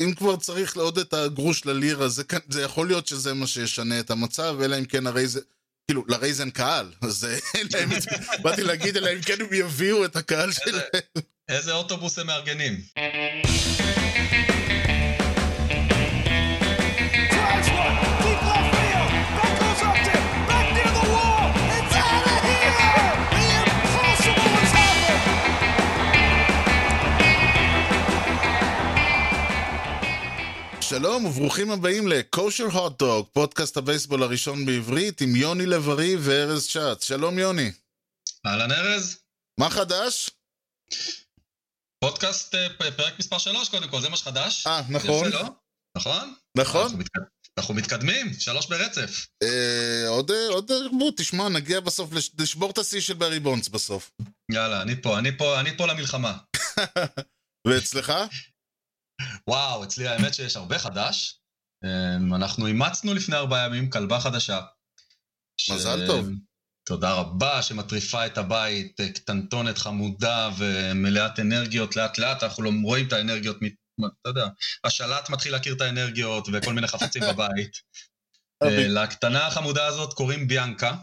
אם כבר צריך עוד את הגרוש ללירה, זה, זה יכול להיות שזה מה שישנה את המצב, אלא אם כן הרי זה... כאילו, לרייז אין קהל, אז להם, באתי להגיד, אלא אם כן הם יביאו את הקהל שלהם. איזה אוטובוס הם מארגנים? שלום וברוכים הבאים לקושר הוטדוג, פודקאסט הבייסבול הראשון בעברית עם יוני לב-ארי וארז שץ. שלום יוני. אהלן ארז. מה חדש? פודקאסט אה, פרק מספר 3 קודם כל, זה מה שחדש. אה, נכון. יפה, לא? נכון? נכון. אנחנו, מתקד... אנחנו מתקדמים, שלוש ברצף. אה, עוד, אה, עוד, בוא, תשמע, נגיע בסוף, לשבור את השיא של ברי בונדס בסוף. יאללה, אני פה, אני פה, אני פה למלחמה. ואצלך? וואו, אצלי האמת שיש הרבה חדש. אמ, אנחנו אימצנו לפני ארבעה ימים כלבה חדשה. מזל ש... טוב. תודה רבה שמטריפה את הבית, אה, קטנטונת חמודה ומלאת אנרגיות לאט לאט, אנחנו לא רואים את האנרגיות, אתה יודע, השלט מתחיל להכיר את האנרגיות וכל מיני חפצים בבית. אה, לקטנה החמודה הזאת קוראים ביאנקה,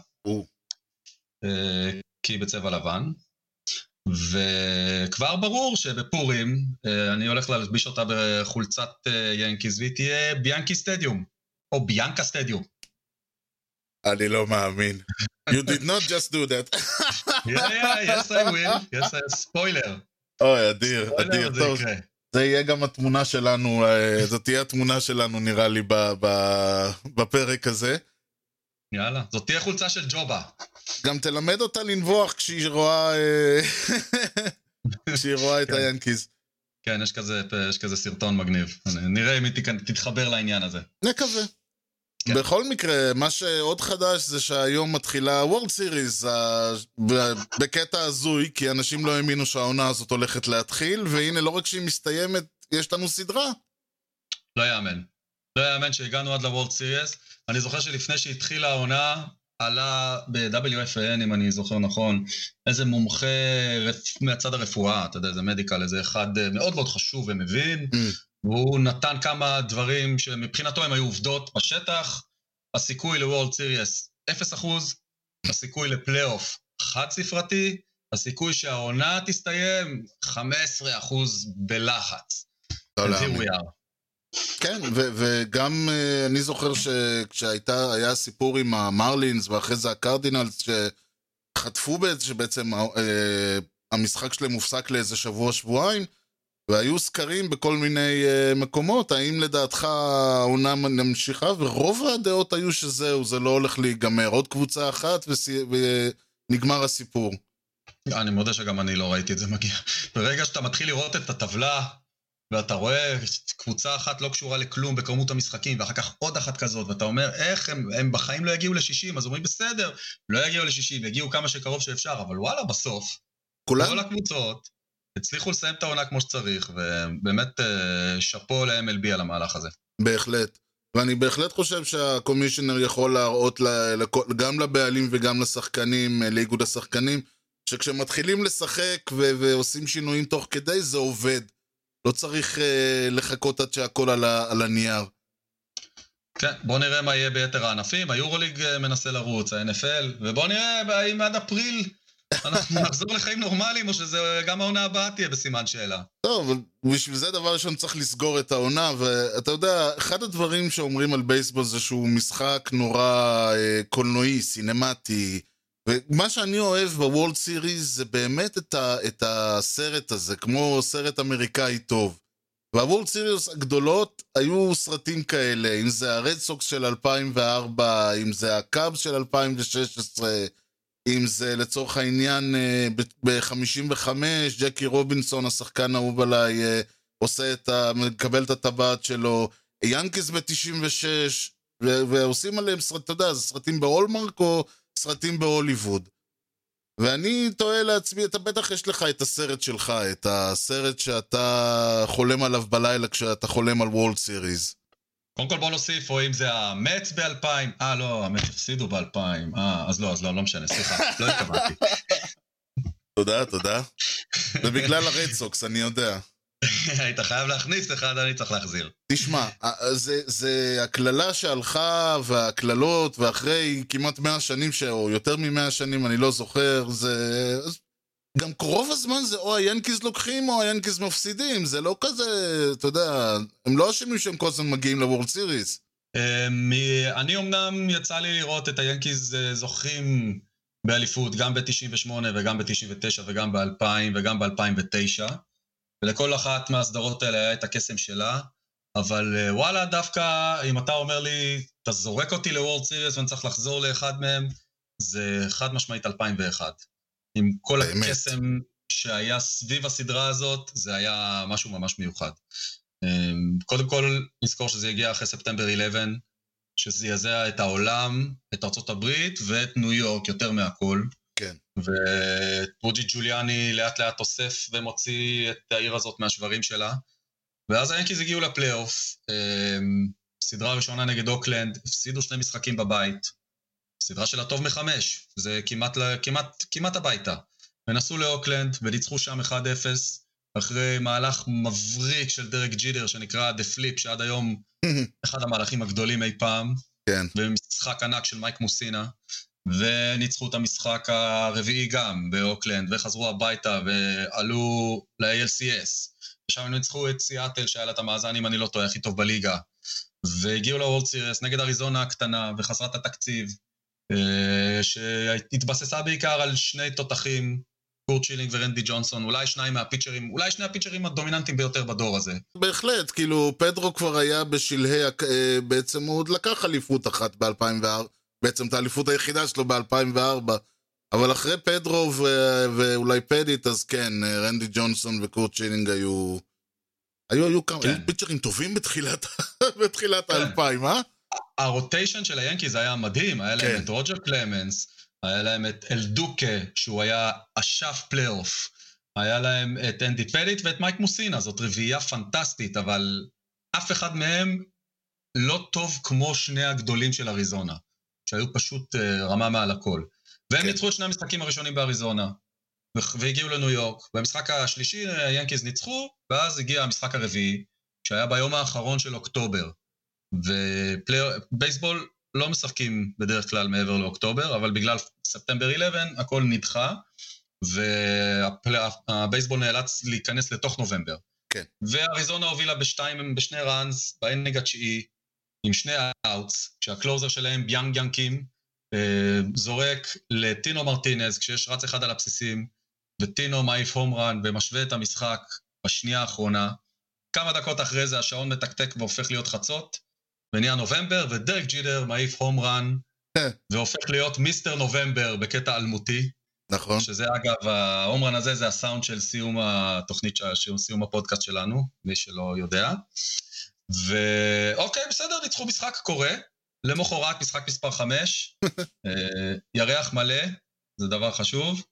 אה, כי היא בצבע לבן. וכבר ברור שבפורים אה, אני הולך להלביש אותה בחולצת אה, ינקיז והיא תהיה ביאנקי סטדיום, או ביאנקה סטדיום. אני לא מאמין. You did not just do that. yeah, yeah, yes I will, yes I... ספוילר. אוי, אדיר, אדיר, טוב. זה יהיה גם התמונה שלנו, אה, זאת תהיה התמונה שלנו נראה לי בפרק הזה. יאללה, זאת תהיה חולצה של ג'ובה. גם תלמד אותה לנבוח כשהיא רואה... אה, כשהיא רואה את כן. היאנקיז. כן, יש כזה, יש כזה סרטון מגניב. נראה אם היא תתחבר לעניין הזה. נקווה. כן. בכל מקרה, מה שעוד חדש זה שהיום מתחילה וורד סיריס בקטע הזוי, כי אנשים לא האמינו שהעונה הזאת הולכת להתחיל, והנה, לא רק שהיא מסתיימת, יש לנו סדרה. לא יאמן. לא יאמן שהגענו עד לוורד סיריס. אני זוכר שלפני שהתחילה העונה, עלה ב-WFN, אם אני זוכר נכון, איזה מומחה רפ... מהצד הרפואה, אתה יודע, זה מדיקל, איזה אחד אה, מאוד מאוד חשוב ומבין, mm. והוא נתן כמה דברים שמבחינתו הם היו עובדות בשטח, הסיכוי לוורלד סיריאס 0%, הסיכוי לפלייאוף חד ספרתי, הסיכוי שהעונה תסתיים 15% בלחץ. לא להאמין. כן, ו- וגם uh, אני זוכר שכשהייתה, היה סיפור עם המרלינס ואחרי זה הקרדינלס שחטפו בעצם, שבעצם uh, המשחק שלהם הופסק לאיזה שבוע-שבועיים והיו סקרים בכל מיני uh, מקומות, האם לדעתך העונה ממשיכה? ורוב הדעות היו שזהו, זה לא הולך להיגמר. עוד קבוצה אחת ונגמר הסיפור. אני מודה שגם אני לא ראיתי את זה מגיע. ברגע שאתה מתחיל לראות את הטבלה ואתה רואה קבוצה אחת לא קשורה לכלום בכמות המשחקים, ואחר כך עוד אחת כזאת, ואתה אומר, איך הם, הם בחיים לא יגיעו ל-60, אז אומרים, בסדר, לא יגיעו ל-60, יגיעו כמה שקרוב שאפשר, אבל וואלה, בסוף, כולם... כל הקבוצות הצליחו לסיים את העונה כמו שצריך, ובאמת אה, שאפו ל-MLB על המהלך הזה. בהחלט. ואני בהחלט חושב שהקומישיונר יכול להראות גם לבעלים וגם לשחקנים, אה, לאיגוד השחקנים, שכשמתחילים לשחק ועושים שינויים תוך כדי, זה עובד. לא צריך אה, לחכות עד שהכל על, על הנייר. כן, בוא נראה מה יהיה ביתר הענפים, היורוליג אה, מנסה לרוץ, ה-NFL, ובוא נראה האם עד אפריל אנחנו נחזור לחיים נורמליים, או שזה גם העונה הבאה תהיה בסימן שאלה. טוב, אבל בשביל זה דבר ראשון צריך לסגור את העונה, ואתה יודע, אחד הדברים שאומרים על בייסבול זה שהוא משחק נורא אה, קולנועי, סינמטי, ומה שאני אוהב ב World Series זה באמת את, ה, את הסרט הזה, כמו סרט אמריקאי טוב. וה World Series הגדולות היו סרטים כאלה, אם זה הרד סוקס של 2004, אם זה הקאבס של 2016, אם זה לצורך העניין אה, ב-55, ג'קי רובינסון, השחקן האהוב עליי, אה, עושה את ה... מקבל את הטבעת שלו, יאנקיז ב-96, ועושים עליהם סרט, אתה יודע, זה סרטים בהולמרק או סרטים בהוליווד. ואני תוהה לעצמי, אתה בטח יש לך את הסרט שלך, את הסרט שאתה חולם עליו בלילה כשאתה חולם על וולד סיריז. קודם כל בוא נוסיף, או אם זה המץ ב-2000, אה לא, המץ הפסידו ב-2000, אה, אז לא, אז לא, לא משנה, סליחה, לא התכוונתי. תודה, תודה. זה בגלל הרד סוקס, אני יודע. היית חייב להכניס אחד, אני צריך להחזיר. תשמע, זה, זה הקללה שהלכה, והקללות, ואחרי כמעט מאה שנים, ש... או יותר ממאה שנים, אני לא זוכר, זה... גם רוב הזמן זה או היאנקיז לוקחים או היאנקיז מפסידים, זה לא כזה, אתה יודע, הם לא אשמים שהם כל הזמן מגיעים לוורד סיריס. אמ, אני אמנם יצא לי לראות את היאנקיז אה, זוכים באליפות, גם ב-98 וגם ב-99 וגם ב-2000 וגם ב-2009, ולכל אחת מהסדרות האלה היה את הקסם שלה, אבל אה, וואלה, דווקא אם אתה אומר לי, אתה זורק אותי לוורד סיריס ואני צריך לחזור לאחד מהם, זה חד משמעית 2001. עם כל באמת. הקסם שהיה סביב הסדרה הזאת, זה היה משהו ממש מיוחד. אמ, קודם כל, נזכור שזה הגיע אחרי ספטמבר 11, שזעזע את העולם, את ארה"ב ואת ניו יורק יותר מהכל. ורודי ג'וליאני לאט לאט אוסף ומוציא את העיר הזאת מהשברים שלה. ואז היאנקיז הגיעו לפלייאוף, אמ, סדרה ראשונה נגד אוקלנד, הפסידו שני משחקים בבית. סדרה של הטוב מחמש, זה כמעט, כמעט, כמעט הביתה. ונסעו לאוקלנד וניצחו שם 1-0, אחרי מהלך מבריק של דרק ג'יטר שנקרא The Flip, שעד היום אחד המהלכים הגדולים אי פעם. כן. ומשחק ענק של מייק מוסינה. וניצחו את המשחק הרביעי גם באוקלנד, וחזרו הביתה ועלו ל-ALCS. ושם הם ניצחו את סיאטל, שהיה לה את המאזן, אם אני לא טועה, הכי טוב בליגה. והגיעו ל World Series נגד אריזונה הקטנה וחסרת התקציב, אה, שהתבססה בעיקר על שני תותחים, קורט שילינג ורנדי ג'ונסון, אולי שניים מהפיצ'רים, אולי שני הפיצ'רים הדומיננטיים ביותר בדור הזה. בהחלט, כאילו, פדרו כבר היה בשלהי, אה, בעצם הוא עוד לקח אליפות אחת ב-2004, בעצם את האליפות היחידה שלו ב-2004. אבל אחרי פדרו ו- ואולי פטיט, אז כן, רנדי ג'ונסון וקורט שילינג היו... היו, היו כמה, כן. היו פיצ'רים טובים בתחילת, בתחילת כן. האלפיים, אה? ה rotation של היאנקיז היה מדהים, היה להם כן. את רוג'ר קלמנס, היה להם את אל דוקה, שהוא היה אשף פלייאוף, היה להם את אנדי פדיט ואת מייק מוסינה, זאת רביעייה פנטסטית, אבל אף אחד מהם לא טוב כמו שני הגדולים של אריזונה, שהיו פשוט uh, רמה מעל הכל. והם כן. ניצחו את שני המשחקים הראשונים באריזונה, והגיעו לניו יורק. במשחק השלישי היאנקיז ניצחו, ואז הגיע המשחק הרביעי, שהיה ביום האחרון של אוקטובר. ובייסבול לא משחקים בדרך כלל מעבר לאוקטובר, אבל בגלל ספטמבר 11 הכל נדחה, והבייסבול נאלץ להיכנס לתוך נובמבר. כן. ואריזונה הובילה בשתיים, בשני runs, ב inning התשיעי, עם שני outs, כשה closer שלהם, ביונג יון קים, אה, זורק לטינו מרטינז, כשיש רץ אחד על הבסיסים, וטינו מעיף home run ומשווה את המשחק בשנייה האחרונה. כמה דקות אחרי זה השעון מתקתק והופך להיות חצות, ונהיה נובמבר, ודרק ג'יטר מעיף home run, והופך להיות Mister November בקטע אלמותי. נכון. שזה אגב, ה home run הזה זה הסאונד של סיום התוכנית, של סיום הפודקאסט שלנו, מי שלא יודע. ואוקיי, בסדר, ניצחו משחק קורה. למחרת, משחק מספר 5, אה, ירח מלא, זה דבר חשוב.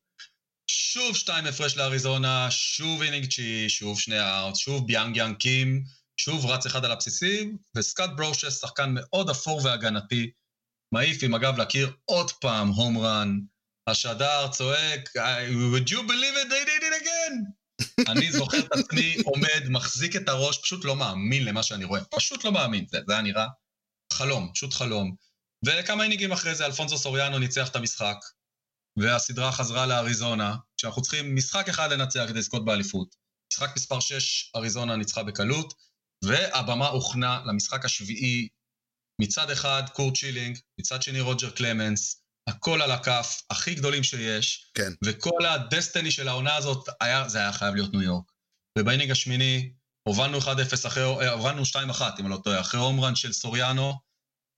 שוב שתיים הפרש לאריזונה, שוב inning תשיעי, שוב שני out, שוב ביונג יון קים, שוב רץ אחד על הבסיסים, וסקאט ברושס, שחקן מאוד אפור והגנתי, מעיף עם הגב לקיר עוד פעם הום רן, השדר צועק, would you believe it, they did it again? אני זוכר את עצמי עומד, מחזיק את הראש, פשוט לא מאמין למה שאני רואה, פשוט לא מאמין, זה, זה היה נראה חלום, פשוט חלום. וכמה אינינגים אחרי זה אלפונסו סוריאנו ניצח את המשחק, והסדרה חזרה לאריזונה, כשאנחנו צריכים משחק אחד לנצח כדי לזכות באליפות. משחק מספר 6, אריזונה ניצחה בקלות, והבמה הוכנה למשחק השביעי, מצד אחד קורט שילינג, מצד שני רוג'ר קלמנס, הכל על הכף, הכי גדולים שיש, כן. וכל ה destiny של העונה הזאת, היה, זה היה חייב להיות ניו יורק. וב inning השמיני, הובלנו 1-0 אחרי, הובלנו 2-1, אם אני לא טועה, אחרי home run של סוריאנו,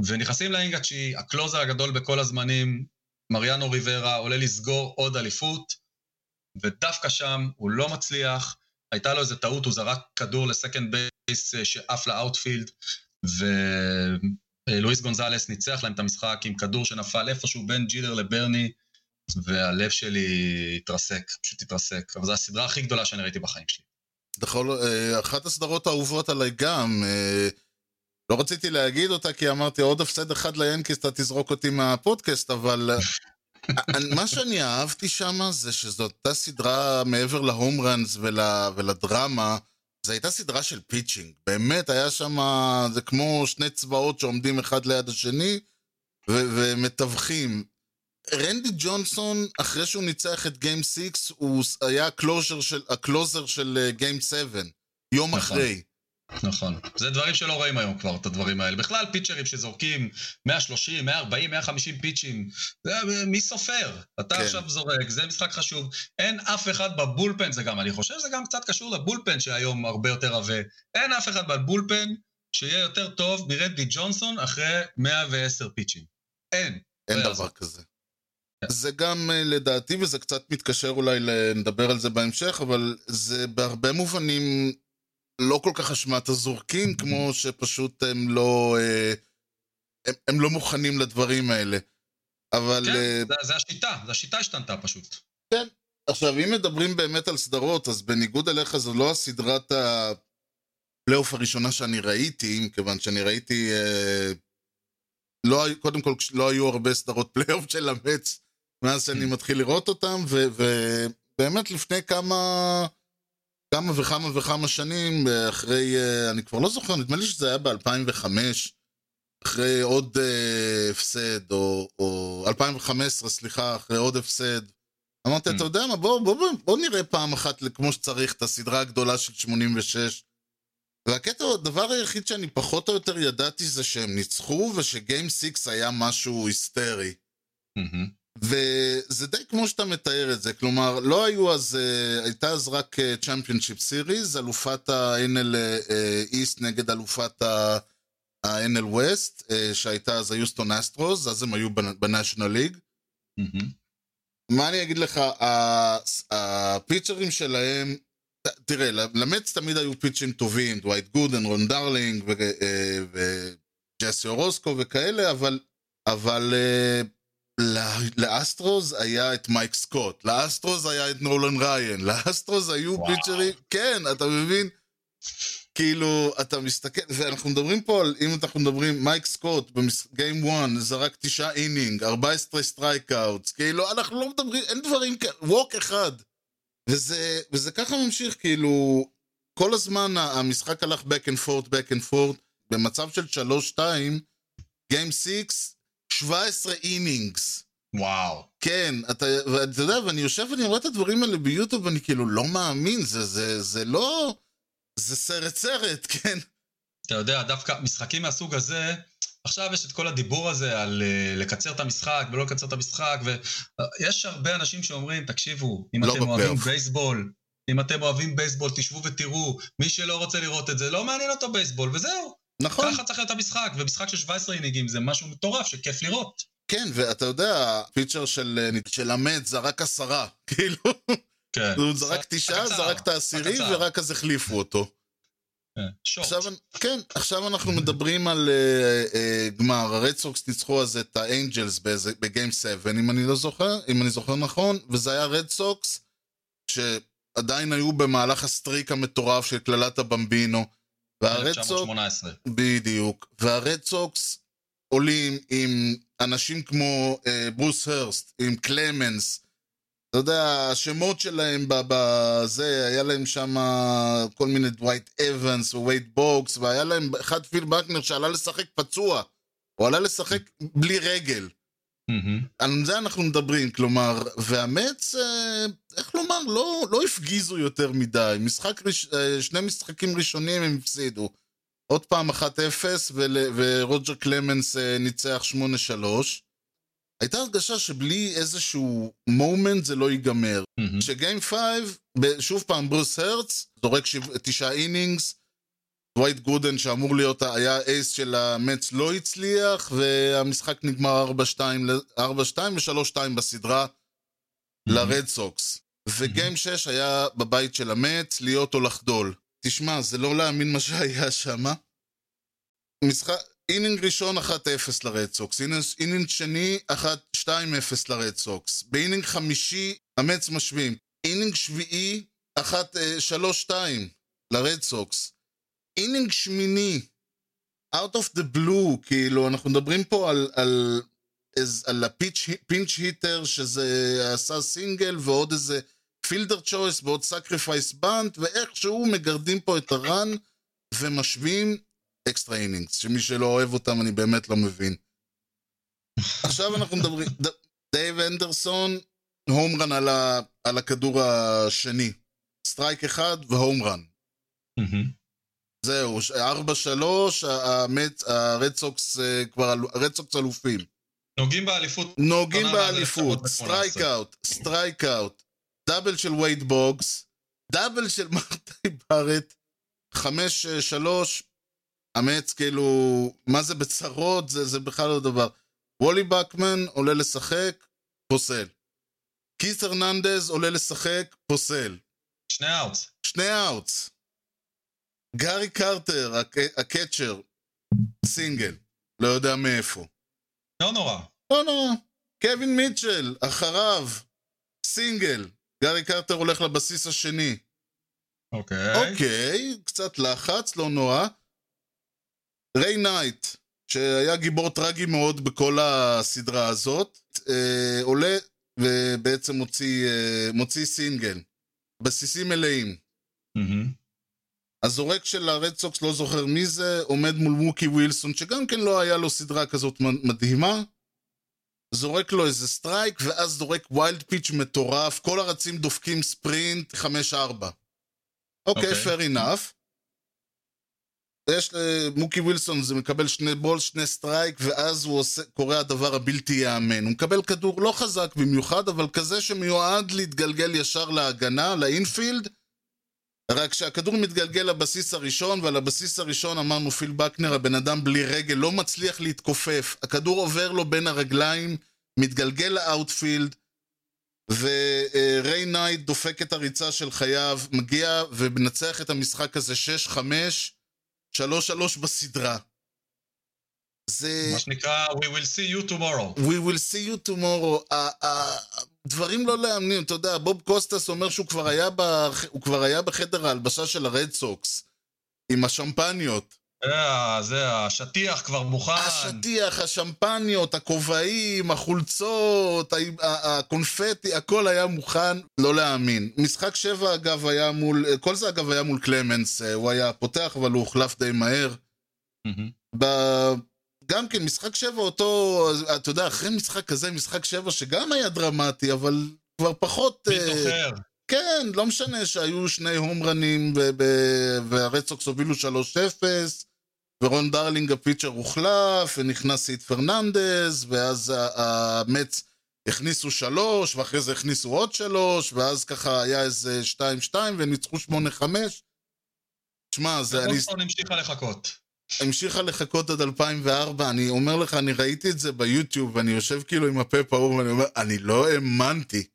ונכנסים ל inning התשיעי, ה closer הגדול בכל הזמנים, מריאנו ריברה, עולה לסגור עוד אליפות, ודווקא שם הוא לא מצליח, הייתה לו איזה טעות, הוא זרק כדור ל second base אה, שעף ל outfield, ולואיס גונזלס ניצח להם את המשחק עם כדור שנפל איפשהו בין ג'יטר לברני, והלב שלי התרסק, פשוט התרסק. אבל זו הסדרה הכי גדולה שאני ראיתי בחיים שלי. בכל, אה, אחת הסדרות האהובות עליי גם, אה, לא רציתי להגיד אותה כי אמרתי עוד הפסד אחד ליאנקיז אתה תזרוק אותי מהפודקאסט, אבל מה שאני אהבתי שם זה שזו אותה סדרה מעבר ל home runs ול, ולדרמה, זו הייתה סדרה של pitching. באמת, היה שם, זה כמו שני צבאות שעומדים אחד ליד השני, ו- ומתווכים. רנדי ג'ונסון, אחרי שהוא ניצח את game 6, הוא היה ה closer של, ה closer של game 7, יום נכון. אחרי. נכון. זה דברים שלא רואים היום כבר, את הדברים האלה. בכלל, pitcherים שזורקים 130, 140, 150 פיצ'ים, זה, מי סופר? אתה כן. עכשיו זורק, זה משחק חשוב. אין אף אחד בבולפן, זה גם, אני חושב שזה גם קצת קשור לבולפן שהיום הרבה יותר עבה. אין אף אחד בבולפן שיהיה יותר טוב מרנדי ג'ונסון אחרי 110 פיצ'ים. אין. אין לא דבר יעזור. כזה. כן. זה גם אה, לדעתי, וזה קצת מתקשר אולי, ל- נדבר על זה בהמשך, אבל זה בהרבה מובנים לא כל כך אשמת הזורקים, כמו שפשוט הם לא... אה, הם, הם לא מוכנים לדברים האלה. אבל כן, אה, זה, זה השיטה, זה השיטה השתנתה פשוט. עכשיו, אם מדברים באמת על סדרות, אז בניגוד אליך זו לא הסדרת הפלייאוף הראשונה שאני ראיתי, מכיוון שאני ראיתי... אה, לא, קודם כל, לא היו הרבה סדרות פלייאוף של המץ מאז שאני מתחיל לראות אותם, ובאמת לפני כמה... כמה וכמה וכמה שנים, אחרי, אה, אני כבר לא זוכר, נדמה לי שזה היה ב-2005, אחרי עוד אה, הפסד, או, או 2015, סליחה, אחרי עוד הפסד. אמרתי, Mm. אתה יודע מה, בוא, בוא, בוא, בוא נראה פעם אחת כמו שצריך את הסדרה הגדולה של 86. והקטע, הדבר היחיד שאני פחות או יותר ידעתי זה שהם ניצחו, ושגיים 6 היה משהו היסטרי. מהמם. וזה די כמו שאתה מתאר את זה, כלומר, לא היו אז, uh, הייתה אז רק צ'מפיונשיפ סיריז, אלופת ה-NL East נגד אלופת ה-NL West, uh, שהייתה אז היוסטון אסטרוס, אז הם היו ב National League. מהמם. מה אני אגיד לך, ה pitcherים שלהם, תראה, למץ תמיד היו pitcherים טובים, דווייט גודן, רון דרלינג ו- אה, וג'סי אורוסקו וכאלה, אבל, אבל אה, ל- לאסטרוס היה את מייק סקוט, לאסטרוס היה את נולן ריין, לאסטרוס היו. pitcherים, כן, אתה מבין? כאילו, אתה מסתכל, ואנחנו מדברים פה על, אם אנחנו מדברים, מייק סקוט ב game 1 זרק תשעה inning, 14 strikeouts, כאילו, אנחנו לא מדברים, אין דברים כאלה, walk אחד. וזה, וזה ככה ממשיך, כאילו, כל הזמן המשחק הלך back and forth, back and forth, במצב של 3-2, game 6, 17 innings. וואו. כן, אתה, ואתה יודע, ואני יושב ואני רואה את הדברים האלה ביוטיוב, ואני כאילו לא מאמין, זה, זה, זה לא... זה סרט סרט, כן. אתה יודע, דווקא משחקים מהסוג הזה, עכשיו יש את כל הדיבור הזה על uh, לקצר את המשחק ולא לקצר את המשחק, ויש הרבה אנשים שאומרים, תקשיבו, אם לא אתם אוהבים בפלייאוף. בייסבול, אם אתם אוהבים בייסבול, תשבו ותראו, מי שלא רוצה לראות את זה, לא מעניין אותו בייסבול, וזהו. נכון. ככה צריך להיות המשחק, ומשחק של 17 אינינגים זה משהו מטורף שכיף לראות. כן, ואתה יודע, הפיצ'ר של, של המת זרק עשרה, כאילו, כן. הוא זרק תשעה, זרק את העשירי. ורק אז החליפו אותו. כן. עכשיו, כן, עכשיו אנחנו מדברים על uh, uh, גמר, הרד סוקס ניצחו אז את האנג'לס ב game 7, אם אני לא זוכר, אם אני זוכר נכון, וזה היה רד סוקס, שעדיין היו במהלך ה streak המטורף של קללת הבמבינו, והרד סוקס... 1918. בדיוק. והרד סוקס עולים עם אנשים כמו אה, ברוס הרסט, עם קלמנס. אתה יודע, השמות שלהם בזה, היה להם שם כל מיני דווייט אבנס ווייט בוקס, והיה להם אחד ביל בקנר שעלה לשחק פצוע. הוא עלה לשחק בלי רגל. מהמם. על זה אנחנו מדברים, כלומר, והמץ, אה, איך לומר, לא, לא הפגיזו יותר מדי. משחק, אה, שני משחקים ראשונים הם הפסידו. עוד פעם 1-0, ול- ורוג'ר קלמנס אה, ניצח 8-3. הייתה הרגשה שבלי איזשהו מומנט זה לא ייגמר. ש game 5, שוב פעם ברוס הרסט, זורק תשעה innings, דווייט גודן שאמור להיות, היה ace של המץ לא הצליח, והמשחק נגמר 4-2 ל- 4-2 ו-3-2 בסדרה לרד סוקס. ו game 6 היה בבית של המץ, להיות או לחדול. תשמע, זה לא להאמין מה שהיה שם. משחק... inning ראשון 1-0 לרד סוקס, inning- inning שני 1-2-0 לרד סוקס, ב inning חמישי המץ משווים, inning שביעי 1-3-2 לרד סוקס, inning שמיני out of the blue, כאילו אנחנו מדברים פה על, על, על, ה pinch hitter שזה עשה סינגל ועוד איזה fielder's choice ועוד sacrifice bunt, ואיכשהו מגרדים פה את ה run ומשווים extra innings, שמי שלא אוהב אותם אני באמת לא מבין. עכשיו אנחנו מדברים, דייב הנדרסון, home run על, ה, על הכדור השני. strike אחד ו home run. מהמם. זהו, ש- ארבע שלוש, המץ- הרד סוקס אה, כבר, הרד סוקס אלופים. נוגעים באליפות. נוגעים באליפות, 1918. strikeout, strikeout, double של וייד בוגס, double של מרטי בארט, חמש אה, שלוש, המץ כאילו, מה זה בצרות? זה, זה בכלל לא דבר. וולי בקמן עולה לשחק, פוסל. קית' הרננדז עולה לשחק, פוסל. שני outs. שני outs. גארי קרטר, הק- ה catcher, single, לא יודע מאיפה. לא נורא. לא נורא. קווין מיטשל, אחריו, סינגל. גארי קרטר הולך לבסיס השני. אוקיי. אוקיי, קצת לחץ, לא נורא. ריי נייט, שהיה גיבור טרגי מאוד בכל הסדרה הזאת, אה, עולה ובעצם מוציא, אה, מוציא סינגל. בסיסים מלאים. מהמם. הזורק של הרד סוקס, לא זוכר מי זה, עומד מול מוקי ווילסון, שגם כן לא היה לו סדרה כזאת מדהימה. זורק לו איזה strike, ואז זורק wild pitch מטורף, כל הרצים דופקים ספרינט 5-4. אוקיי, אוקיי. fair enough. יש למוקי ווילסון, זה מקבל שני ball, שני strike, ואז הוא עושה, קורה הדבר הבלתי ייאמן. הוא מקבל כדור לא חזק במיוחד, אבל כזה שמיועד להתגלגל ישר להגנה, ל infield, רק כשהכדור מתגלגל לבסיס הראשון, ועל הבסיס הראשון אמרנו ביל בקנר, הבן אדם בלי רגל, לא מצליח להתכופף. הכדור עובר לו בין הרגליים, מתגלגל ל outfield, וריי נייט דופק את הריצה של חייו, מגיע ומנצח את המשחק הזה 6-5, 3-3 בסדרה. זה... מה שנקרא, We will see you tomorrow. We will see you tomorrow. דברים לא להאמין, אתה יודע, בוב קוסטס אומר שהוא כבר היה, בח... כבר היה בחדר ההלבשה של הרד סוקס, עם השמפניות. זה ה- זה השטיח כבר מוכן. השטיח, השמפניות, הכובעים, החולצות, הקונפטי, הכל היה מוכן, לא להאמין. משחק שבע אגב היה מול, כל זה אגב היה מול קלמנס, אה, הוא היה פותח אבל הוא הוחלף די מהר. מהמם. גם כן, משחק שבע אותו, אתה יודע, אחרי משחק כזה, משחק שבע שגם היה דרמטי, אבל כבר פחות... מי אה, זוכר? כן, לא משנה שהיו שני הומרנים והרדסוקס הובילו 3-0, ורון דרלינג ה pitcher הוחלף, ונכנס סיד פרננדז, ואז המטס הכניסו שלוש, ואחרי זה הכניסו עוד שלוש, ואז ככה היה איזה 2-2, וניצחו 8-5. שמע, זה... אני... המשיכה לחכות. המשיכה לחכות עד 2004, אני אומר לך, אני ראיתי את זה ביוטיוב, ואני יושב כאילו עם הפה פעור, ואני אומר, אני לא האמנתי.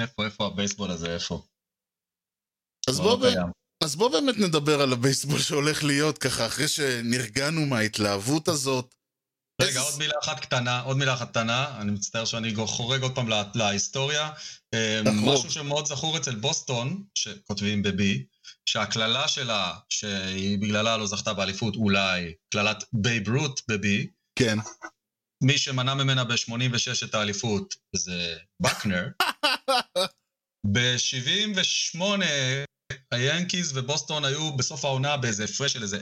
איפה, איפה הבייסבול הזה, איפה? אז לא בוא, ב... קיים. אז בוא באמת נדבר על הבייסבול שהולך להיות ככה, אחרי שנרגענו מההתלהבות הזאת. רגע, איזה- עוד מילה אחת קטנה, עוד מילה אחת קטנה, אני מצטער שאני חורג עוד פעם לה- להיסטוריה. אה, תחרוג. משהו שמאוד זכור אצל בוסטון, שכותבים ב-B, שהקללה שלה, שהיא בגללה לא זכתה באליפות, אולי קללת בייב רוט ב-B, כן. מי שמנע ממנה ב-86 את האליפות זה בקנר. ב-78 היאנקיז ובוסטון היו בסוף העונה באיזה הפרש של איזה...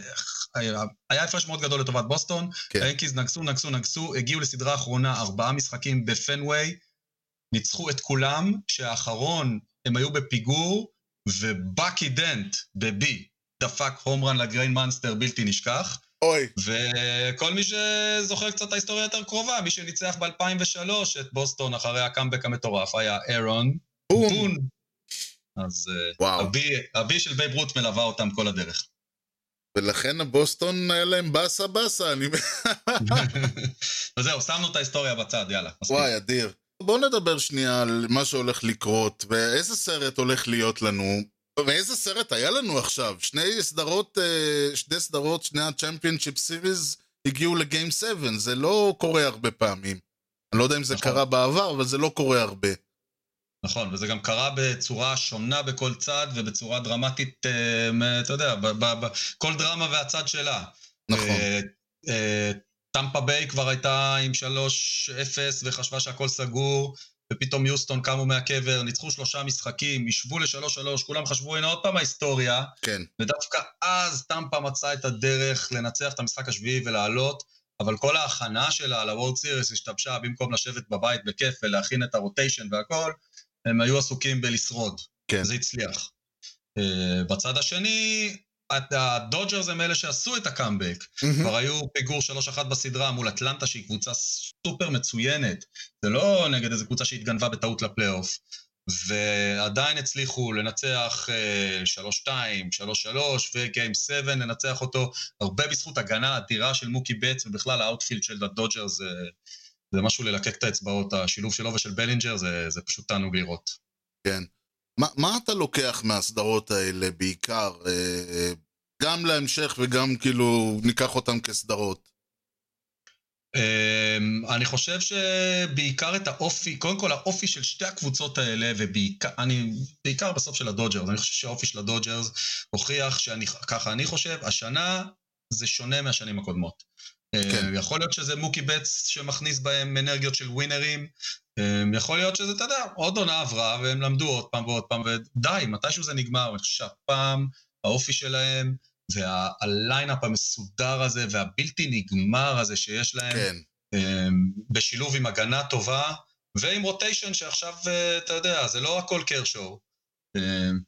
היה הפרש מאוד גדול לטובת בוסטון. כן. היאנקיז נגסו, נגסו, נגסו, הגיעו לסדרה האחרונה, ארבעה משחקים בפנוויי, ניצחו את כולם, שהאחרון הם היו בפיגור, ובאקי דנט ב-B דפק home run לגריין מאנסטר בלתי נשכח. אוי. וכל מי שזוכר קצת את ההיסטוריה יותר קרובה, מי שניצח ב-2003 את בוסטון אחרי הקאמבק המטורף היה אירון בום. בון. אז אה. ה-B, ה-B של בייב רוט מלווה אותם כל הדרך. ולכן הבוסטון היה להם באסה באסה, אני... וזהו, שמנו את ההיסטוריה בצד, יאללה. מספיק. וואי, אדיר. בואו נדבר שנייה על מה שהולך לקרות, ואיזה סרט הולך להיות לנו, ואיזה סרט היה לנו עכשיו. שני סדרות, אה, שני סדרות, שני ה Championship Series הגיעו ל game 7, זה לא קורה הרבה פעמים. אני לא יודע אם זה נכון. קרה בעבר, אבל זה לא קורה הרבה. נכון, וזה גם קרה בצורה שונה בכל צד, ובצורה דרמטית, אה, אתה יודע, ב- ב- ב- כל דרמה והצד שלה. נכון. אה, אה, טמפה ביי כבר הייתה עם 3-0 וחשבה שהכל סגור, ופתאום יוסטון קמו מהקבר, ניצחו שלושה משחקים, ישבו לשלוש שלוש, כולם חשבו, הנה עוד פעם ההיסטוריה, כן. ודווקא אז טמפה מצאה את הדרך לנצח את המשחק השביעי ולעלות, אבל כל ההכנה שלה לוורד סיריס השתבשה במקום לשבת בבית בכיף ולהכין את הרוטיישן והכל, הם היו עסוקים בלשרוד. כן. זה הצליח. Uh, בצד השני, הדודג'רס הם אלה שעשו את הקאמבק. כבר היו פיגור 3-1 בסדרה מול אטלנטה שהיא קבוצה סופר מצוינת. זה לא נגד איזו קבוצה שהתגנבה בטעות לפלייאוף. ועדיין הצליחו לנצח 3-2, 3-3 ו game 7, לנצח אותו הרבה בזכות הגנה אדירה של מוקי בטס ובכלל ה outfield של הדודג'רס, זה משהו ללקק את האצבעות, השילוב שלו ושל בלינג'ר זה, זה פשוט תענוג לראות. כן. מה, מה אתה לוקח מהסדרות האלה בעיקר? גם להמשך וגם כאילו ניקח אותם כסדרות. Um, אני חושב שבעיקר את האופי, קודם כל האופי של שתי הקבוצות האלה, ובעיקר, אני, בעיקר בסוף של הדודג'רס, אני חושב שהאופי של הדודג'רס הוכיח שאני, ככה אני חושב, השנה זה שונה מהשנים הקודמות. כן. Uh, יכול להיות שזה מוקי בטס שמכניס בהם אנרגיות של ווינרים, יכול להיות שזה, אתה יודע, עוד עונה עברה, והם למדו עוד פעם ועוד פעם, ודי, מתישהו זה נגמר, אני חושב שהפעם האופי שלהם, והליינאפ המסודר הזה והבלתי נגמר הזה שיש להם, כן. בשילוב עם הגנה טובה ועם רוטיישן שעכשיו, אתה יודע, זה לא הכל קרשור.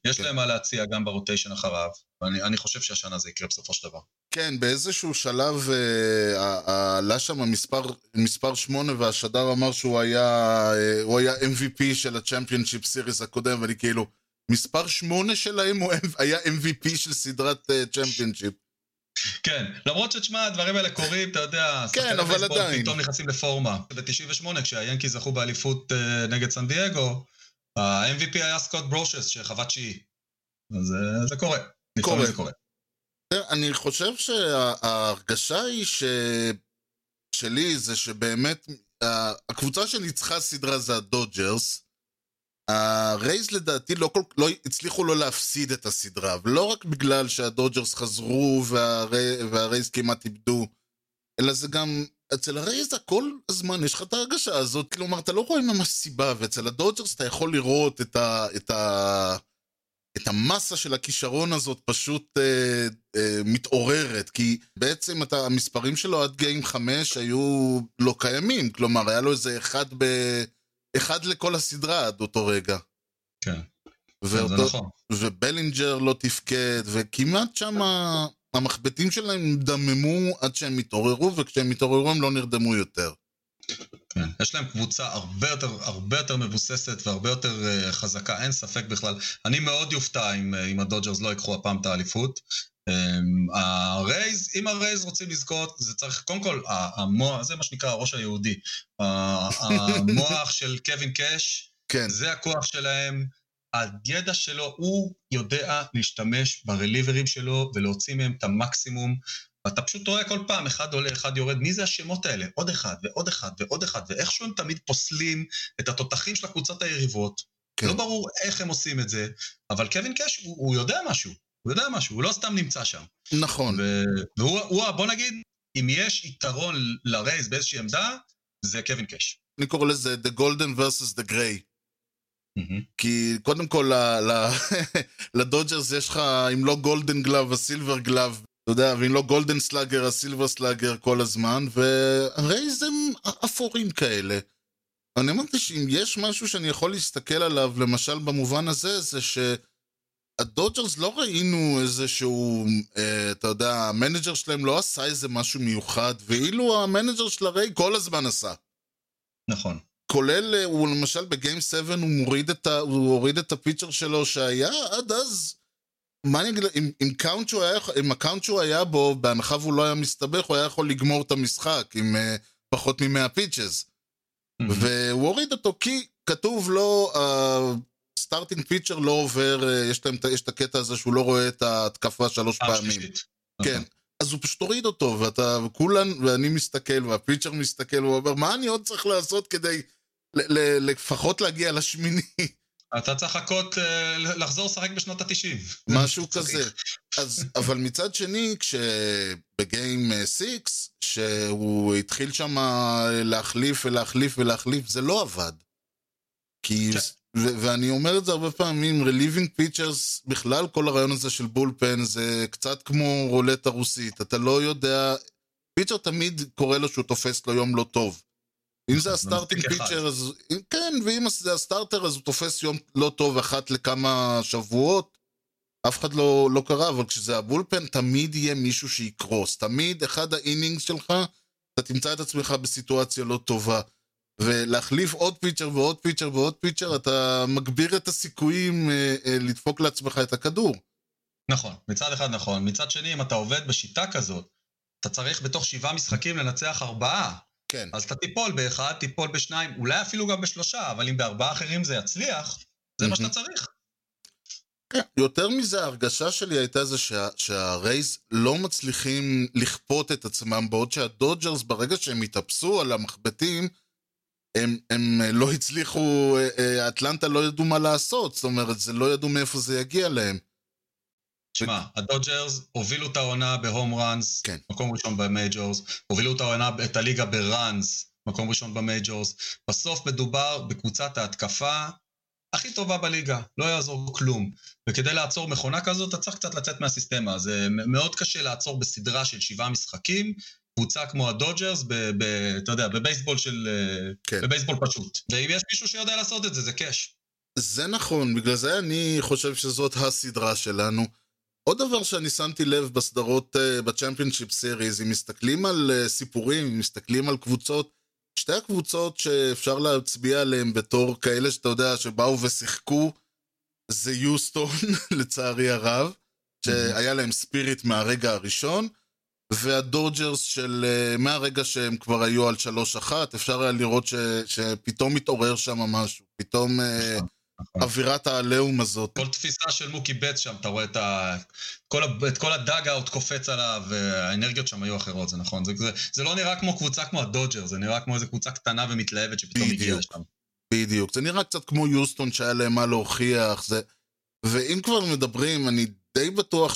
יש כן. להם מה להציע גם ברוטיישן אחריו, ואני חושב שהשנה זה יקרה בסופו של דבר. כן, באיזשהו שלב עלה שם מספר 8 והשדר אמר שהוא היה, הוא היה MVP של הצ'מפיונשיפ סיריס הקודם, ואני כאילו... מספר שמונה שלהם הוא היה MVP של סדרת צ'מפיונשיפ. כן, למרות שתשמע, הדברים האלה קורים, אתה יודע, כן, אבל עדיין. פתאום נכנסים לפורמה. ב-98, כשהיאנקי זכו באליפות נגד סן דייגו, ה-MVP היה סקוט ברושס, שחווה תשיעי. אז זה קורה. קורה. זה קורה. אני חושב שההרגשה היא ש... שלי זה שבאמת, הקבוצה שניצחה סדרה זה הדודג'רס, הרייז לדעתי לא, כל, לא הצליחו לא להפסיד את הסדרה, ולא רק בגלל שהדודג'רס חזרו והרי, והרייז כמעט איבדו, אלא זה גם, אצל הרייז כל הזמן יש לך את ההרגשה הזאת, כלומר אתה לא רואה ממש סיבה, ואצל הדודג'רס אתה יכול לראות את, ה, את, ה, את המסה של הכישרון הזאת פשוט אה, אה, מתעוררת, כי בעצם אתה, המספרים שלו עד game חמש היו לא קיימים, כלומר היה לו איזה אחד ב... אחד לכל הסדרה עד אותו רגע. כן. ואותו, זה נכון. ובלינג'ר לא תפקד, וכמעט שם המחבטים שלהם דממו עד שהם התעוררו, וכשהם התעוררו הם לא נרדמו יותר. כן. יש להם קבוצה הרבה יותר, הרבה יותר מבוססת והרבה יותר uh, חזקה, אין ספק בכלל. אני מאוד יופתע אם, uh, אם הדודג'רס לא ייקחו הפעם את האליפות. Um, הרייז, אם הרייז רוצים לזכות, זה צריך, קודם כל, המוח, זה מה שנקרא הראש היהודי. המוח של קווין קאש, כן. זה הכוח שלהם. הידע שלו, הוא יודע להשתמש ברליברים שלו ולהוציא מהם את המקסימום. ואתה פשוט רואה כל פעם, אחד עולה, אחד יורד, מי זה השמות האלה? עוד אחד, ועוד אחד, ועוד אחד, ואיכשהו הם תמיד פוסלים את התותחים של הקבוצות היריבות. כן. לא ברור איך הם עושים את זה, אבל קווין קאש, הוא, הוא יודע משהו. הוא יודע משהו, הוא לא סתם נמצא שם. נכון. והוא, הוא, בוא נגיד, אם יש יתרון לרייז באיזושהי עמדה, זה קווין קאש. אני קורא לזה The Golden vs. The Grey. Mm-hmm. כי קודם כל לדודג'רס יש לך, אם לא Golden Glove, ה Silver Glove, אתה יודע, ואם לא Golden Slugger, ה Silver Slugger כל הזמן, והרייז הם אפורים כאלה. אני אמרתי שאם יש משהו שאני יכול להסתכל עליו, למשל במובן הזה, זה ש... הדודג'רס לא ראינו איזשהו, אה, אתה יודע, ה manager שלהם לא עשה איזה משהו מיוחד, ואילו ה manager של הרייז כל הזמן עשה. נכון. כולל, אה, הוא למשל ב game 7 הוא מוריד את, ה, הוא הוריד את ה pitcher שלו שהיה עד אז, מה אני אגיד, עם, עם, count שהוא היה, עם ה count שהוא היה בו, בהנחה והוא לא היה מסתבך, הוא היה יכול לגמור את המשחק עם uh, פחות מ-100 pitches. Mm-hmm. והוא הוריד אותו כי כתוב לו, uh, starting pitcher לא עובר, אה, יש, להם, יש את הקטע הזה שהוא לא רואה את ההתקפה שלוש פעמים. כן. אוקיי. אז הוא פשוט הוריד אותו, ואתה, וכולן, ואני מסתכל, וה pitcher מסתכל, והוא אומר, מה אני עוד צריך לעשות כדי לפחות להגיע לשמיני? אתה צריך לחכות, אה, לחזור לשחק בשנות התשעים. משהו כזה. אז, אבל מצד שני, כשבגיים 6, אה, שהוא התחיל שם להחליף ולהחליף ולהחליף, זה לא עבד. כי, כן. ו- ואני אומר את זה הרבה פעמים, relieving pitchers, בכלל כל הרעיון הזה של בולפן זה קצת כמו רולטה רוסית, אתה לא יודע, פיצ'ר תמיד קורה לו שהוא תופס לו יום לא טוב. אם זה ה starting pitcher, אז כן, ואם זה ה starter אז הוא תופס יום לא טוב אחת לכמה שבועות, אף אחד לא, לא קרה, אבל כשזה ה bullpen תמיד יהיה מישהו שיקרוס, תמיד אחד ה innings שלך, אתה תמצא את עצמך בסיטואציה לא טובה. ולהחליף עוד pitcher ועוד pitcher ועוד pitcher, אתה מגביר את הסיכויים אה, אה, לדפוק לעצמך את הכדור. נכון, מצד אחד נכון. מצד שני, אם אתה עובד בשיטה כזאת, אתה צריך בתוך שבעה משחקים לנצח ארבעה. כן. אז אתה תיפול באחד, תיפול בשניים, אולי אפילו גם בשלושה, אבל אם בארבעה אחרים זה יצליח, זה מה שאתה צריך. כן. יותר מזה, ההרגשה שלי הייתה זה שה, שהרייז לא מצליחים לכפות את עצמם, בעוד שהדודג'רס, ברגע שהם התאפסו על המחבטים, הם, הם אה, לא הצליחו, אה, אה, אטלנטה לא ידעו מה לעשות, זאת אומרת, זה לא ידעו מאיפה זה יגיע להם. שמע, הדודג'רס הובילו את העונה ב home runs, כן. מקום ראשון ב Majors, הובילו את העונה, את הליגה ב runs, מקום ראשון ב Majors. בסוף מדובר בקבוצת ההתקפה הכי טובה בליגה, לא יעזור כלום. וכדי לעצור מכונה כזאת, אתה צריך קצת לצאת מהסיסטמה. זה מאוד קשה לעצור בסדרה של שבעה משחקים, קבוצה כמו הדודג'רס, ב, ב, אתה יודע, בבייסבול של... כן. בבייסבול פשוט. ואם יש מישהו שיודע לעשות את זה, זה קאש. זה נכון, בגלל זה אני חושב שזאת הסדרה שלנו. עוד דבר שאני שמתי לב בסדרות uh, בצ'מפיונשיפ סיריז, אם מסתכלים על uh, סיפורים, אם מסתכלים על קבוצות, שתי הקבוצות שאפשר להצביע עליהן בתור כאלה שאתה יודע שבאו ושיחקו, זה יוסטון, לצערי הרב, שהיה להם ספיריט מהרגע הראשון, והדודג'רס של uh, מהרגע שהם כבר היו על 3-1, אפשר היה לראות ש, שפתאום התעורר שם משהו, פתאום... נכון. אווירת העליהום הזאת. כל תפיסה של מוקי בץ שם, אתה רואה את, ה... כל, ה... את כל ה dugout קופץ עליו, והאנרגיות שם היו אחרות, זה נכון. זה, זה, זה לא נראה כמו קבוצה כמו הדודג'ר, זה נראה כמו איזו קבוצה קטנה ומתלהבת שפתאום בדיוק. הגיעה לשם. בדיוק. זה נראה קצת כמו יוסטון שהיה להם מה להוכיח. זה... ואם כבר מדברים, אני די בטוח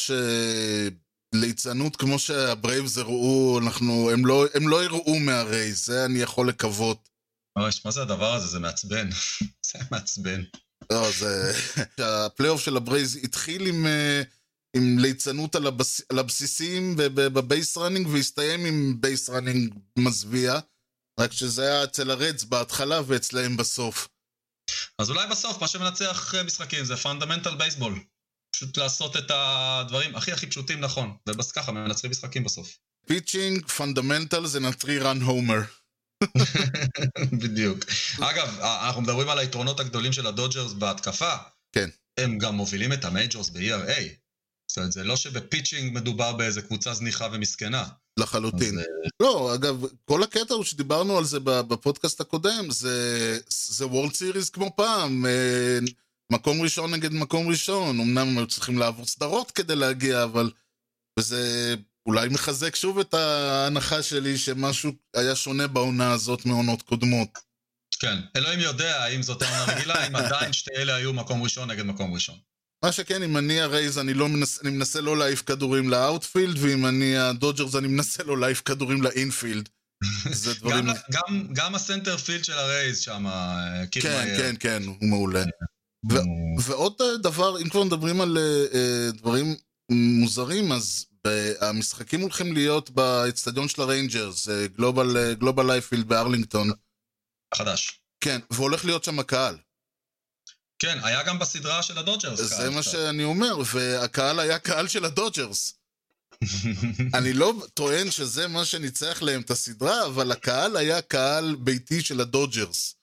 שליצנות כמו שהברייבס הראו, אנחנו, הם לא, הם לא יראו מהרייז, זה אני יכול לקוות. ממש, מה זה הדבר הזה? זה מעצבן. זה מעצבן. לא, זה... הפלייאוף של הברייבס התחיל עם, אה, עם ליצנות על, הבס... על הבסיסים ב base running והסתיים עם base running מזוויע, רק שזה היה אצל הרדס בהתחלה ואצלהם בסוף. אז אולי בסוף מה שמנצח אה, משחקים זה fundamental בייסבול. פשוט לעשות את הדברים הכי הכי פשוטים נכון. ובס ככה מנצחים משחקים בסוף. pitching, fundamentals and three run homer. בדיוק. אגב, אנחנו מדברים על היתרונות הגדולים של הדודג'רס בהתקפה. כן. הם גם מובילים את ה majors ב-ERA. זאת אומרת, זה לא שב pitching מדובר באיזה קבוצה זניחה ומסכנה. לחלוטין. אז, לא, אגב, כל הקטע הוא שדיברנו על זה בפודקאסט הקודם, זה, זה World Series כמו פעם, אה, מקום ראשון נגד מקום ראשון, אמנם הם היו צריכים לעבור סדרות כדי להגיע, אבל... וזה אולי מחזק שוב את ההנחה שלי שמשהו היה שונה בעונה הזאת מעונות קודמות. כן, אלוהים יודע האם זאת העונה רגילה, אם עדיין שתי אלה היו מקום ראשון נגד מקום ראשון. מה שכן, אם אני הרייז, אני, לא מנס, אני מנסה לא להעיף כדורים ל outfield, ואם אני הדודג'רס, אני מנסה לא להעיף כדורים ל infield. זה דברים... גם, גם, גם ה center field של הרייז שם. כן, כן, כן, הוא מעולה. ו- הוא- ועוד אה, דבר, אם כבר מדברים על אה, דברים מוזרים, אז המשחקים הולכים להיות באצטדיון של הריינג'רס, אה, Globe אה, Globe Life Field בארלינגטון. חדש. כן, והולך להיות שם הקהל. כן, היה גם בסדרה של הדודג'רס. זה מה קצת. שאני אומר, והקהל היה קהל של הדודג'רס. אני לא טוען שזה מה שניצח להם את הסדרה, אבל הקהל היה קהל ביתי של הדודג'רס.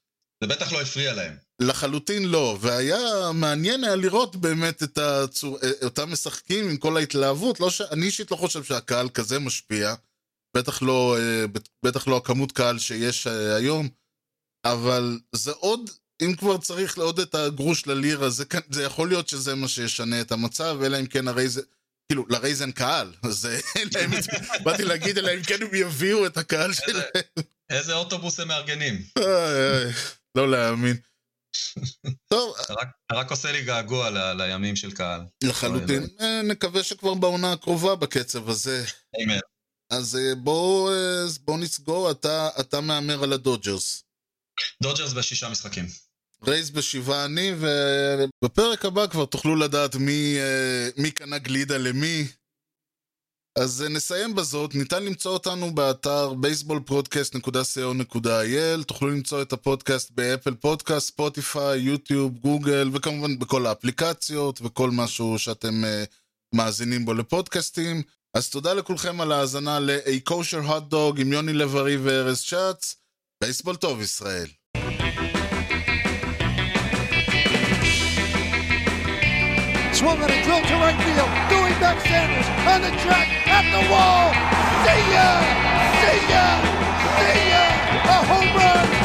זה בטח לא הפריע להם. לחלוטין לא, והיה מעניין היה לראות באמת את הצור... אותם משחקים עם כל ההתלהבות, לא ש... אני אישית לא חושב שהקהל כזה משפיע, בטח לא, אה, בטח לא הכמות קהל שיש אה, היום, אבל זה עוד, אם כבר צריך לעוד את הגרוש ללירה, זה, זה יכול להיות שזה מה שישנה את המצב, אלא אם כן הרי זה, כאילו, לרי זה אין קהל, אז באתי להגיד, אלא אם כן הם יביאו את הקהל שלהם. איזה אוטובוס הם מארגנים. לא להאמין. טוב, אתה רק, אתה רק עושה לי געגוע ל, לימים של קהל. לחלוטין. אה, נקווה שכבר בעונה הקרובה בקצב הזה. אמן. אז אה, בואו אה, אז בואו נסגור, אתה, אתה מהמר על הדודג'רס. דודג'רס בשישה משחקים. רייז בשבעה אני, ובפרק הבא כבר תוכלו לדעת מי, מי קנה גלידה למי. אז אה, נסיים בזאת, ניתן למצוא אותנו באתר baseballpodcast.co.il, תוכלו למצוא את הפודקאסט באפל פודקאסט, ספוטיפיי, יוטיוב, גוגל, וכמובן בכל האפליקציות וכל משהו שאתם uh, מאזינים בו לפודקאסטים. אז תודה לכולכם על ההאזנה ל-A kosher hot dog עם יוני לב-ארי וארז שץ. בייסבול טוב ישראל. Swung on a drill to right field. Doing back Sanders on the track at the wall. See ya! See ya! See ya! A home run!